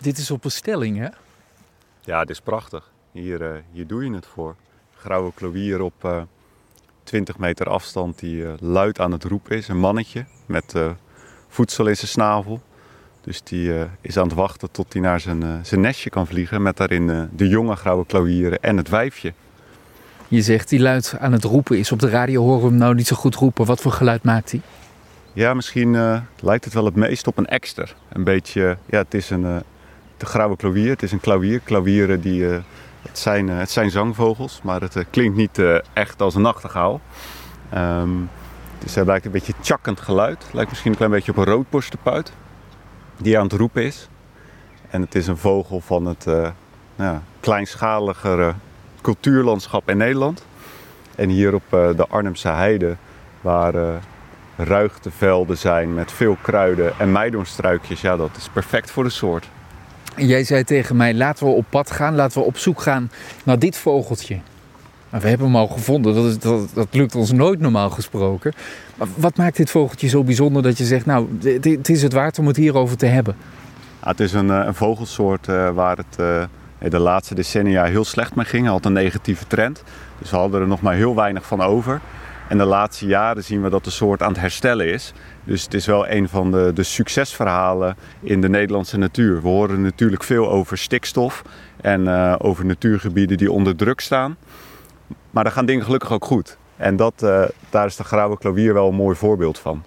Dit is op een stelling, hè? Ja, dit is prachtig. Hier, uh, hier doe je het voor. Grauwe klowier op uh, 20 meter afstand die uh, luid aan het roepen is. Een mannetje met voedsel in zijn snavel. Dus die is aan het wachten tot hij naar zijn, zijn nestje kan vliegen. Met daarin de jonge grauwe klauwieren en het wijfje. Je zegt die luid aan het roepen is. Op de radio horen we hem nou niet zo goed roepen. Wat voor geluid maakt hij? Ja, misschien lijkt het wel het meest op een ekster. Een beetje, ja, het is een de grauwe klauwier. Het is een klauwier. Klauwieren die, uh, het, zijn, uh, het zijn zangvogels, maar het uh, klinkt niet echt als een nachtegaal. Um, dus hij lijkt een beetje tjakkend geluid. Lijkt misschien een klein beetje op een roodborstenpuit die aan het roepen is. En het is een vogel van het ja, kleinschaligere cultuurlandschap in Nederland. En hier op de Arnhemse heide, waar ruigtevelden zijn met veel kruiden en meidoornstruikjes, ja, dat is perfect voor de soort. En jij zei tegen mij, laten we op pad gaan, laten we op zoek gaan naar dit vogeltje. We hebben hem al gevonden, dat, is, dat, dat lukt ons nooit normaal gesproken. Maar wat maakt dit vogeltje zo bijzonder dat je zegt, nou, het is het waard om het hierover te hebben? Het is een, eh, een vogelsoort uh, waar het uh, de laatste decennia heel slecht mee ging. Had een negatieve trend. Dus we hadden er nog maar heel weinig van over. En de laatste jaren zien we dat de soort aan het herstellen is. Dus het is wel een van de, de succesverhalen in de Nederlandse natuur. We horen natuurlijk veel over stikstof en uh, over natuurgebieden die onder druk staan. Maar daar gaan dingen gelukkig ook goed. En dat, uh, daar is de grauwe klauwier wel een mooi voorbeeld van.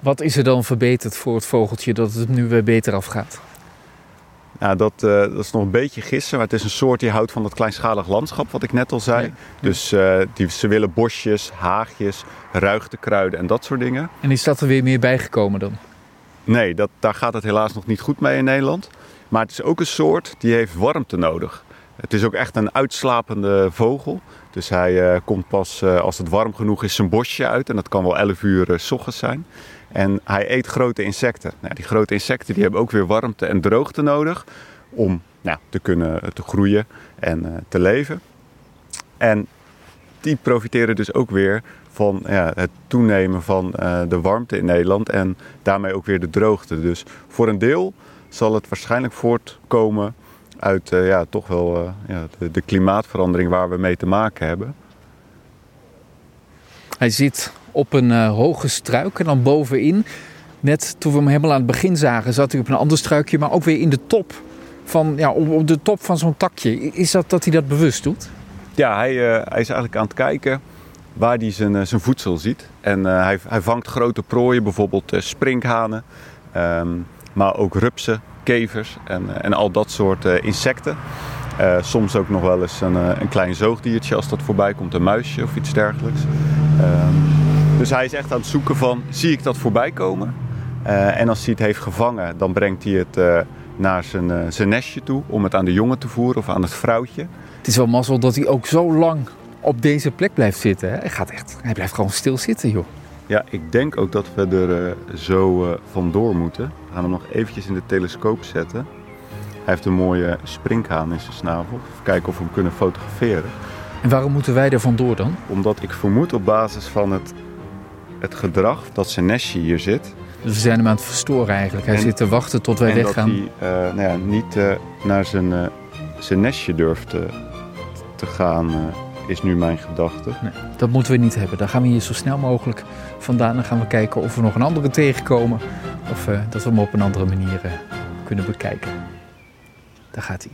Wat is er dan verbeterd voor het vogeltje dat het nu weer beter afgaat? Ja, dat, uh, dat is nog een beetje gissen, maar het is een soort die houdt van dat kleinschalig landschap, wat ik net al zei. Ja. Dus uh, die, ze willen bosjes, haagjes, ruigtekruiden en dat soort dingen. En is dat er weer meer bijgekomen dan? Nee, dat, daar gaat het helaas nog niet goed mee in Nederland. Maar het is ook een soort die heeft warmte nodig. Het is ook echt een uitslapende vogel. Dus hij uh, komt pas als het warm genoeg is zijn bosje uit. En dat kan wel 11 uur s ochtends zijn. En hij eet grote insecten. Nou, die grote insecten die hebben ook weer warmte en droogte nodig om nou, te kunnen te groeien en uh, te leven. En die profiteren dus ook weer van ja, het toenemen van uh, de warmte in Nederland en daarmee ook weer de droogte. Dus voor een deel zal het waarschijnlijk voortkomen uit ja, toch wel ja, de, de klimaatverandering waar we mee te maken hebben. Hij zit op een uh, hoge struik en dan bovenin. Net toen we hem helemaal aan het begin zagen, zat hij op een ander struikje, maar ook weer in de top. Van, ja, op, de top van zo'n takje. Is dat dat hij dat bewust doet? Ja, hij, uh, hij is eigenlijk aan het kijken waar hij zijn, uh, zijn voedsel ziet. En hij, hij vangt grote prooien, bijvoorbeeld sprinkhanen, um, maar ook rupsen, kevers en, en al dat soort insecten. Soms ook nog wel eens een, een, klein zoogdiertje als dat voorbij komt, een muisje of iets dergelijks. Uh, dus hij is echt aan het zoeken van, zie ik dat voorbij komen? Uh, en als hij het heeft gevangen, dan brengt hij het naar zijn, zijn nestje toe om het aan de jongen te voeren of aan het vrouwtje. Het is wel mazzel dat hij ook zo lang op deze plek blijft zitten. Hè? Hij, gaat echt, hij blijft gewoon stil zitten, joh. Ja, ik denk ook dat we er zo vandoor moeten. We gaan hem nog eventjes in de telescoop zetten. Hij heeft een mooie sprinkhaan in zijn snavel. Even kijken of we hem kunnen fotograferen. En waarom moeten wij er vandoor dan? Omdat ik vermoed op basis van het, het gedrag dat zijn nestje hier zit. Dus we zijn hem aan het verstoren eigenlijk. Hij En- zit te wachten tot wij en weggaan. dat hij eh, nou ja, niet eh, naar zijn, eh, zijn nestje durft te gaan, is nu mijn gedachte. Nee, dat moeten we niet hebben. Dan gaan we hier zo snel mogelijk vandaan. Dan gaan we kijken of we nog een andere tegenkomen. Of dat we hem op een andere manier kunnen bekijken. Daar gaat hij.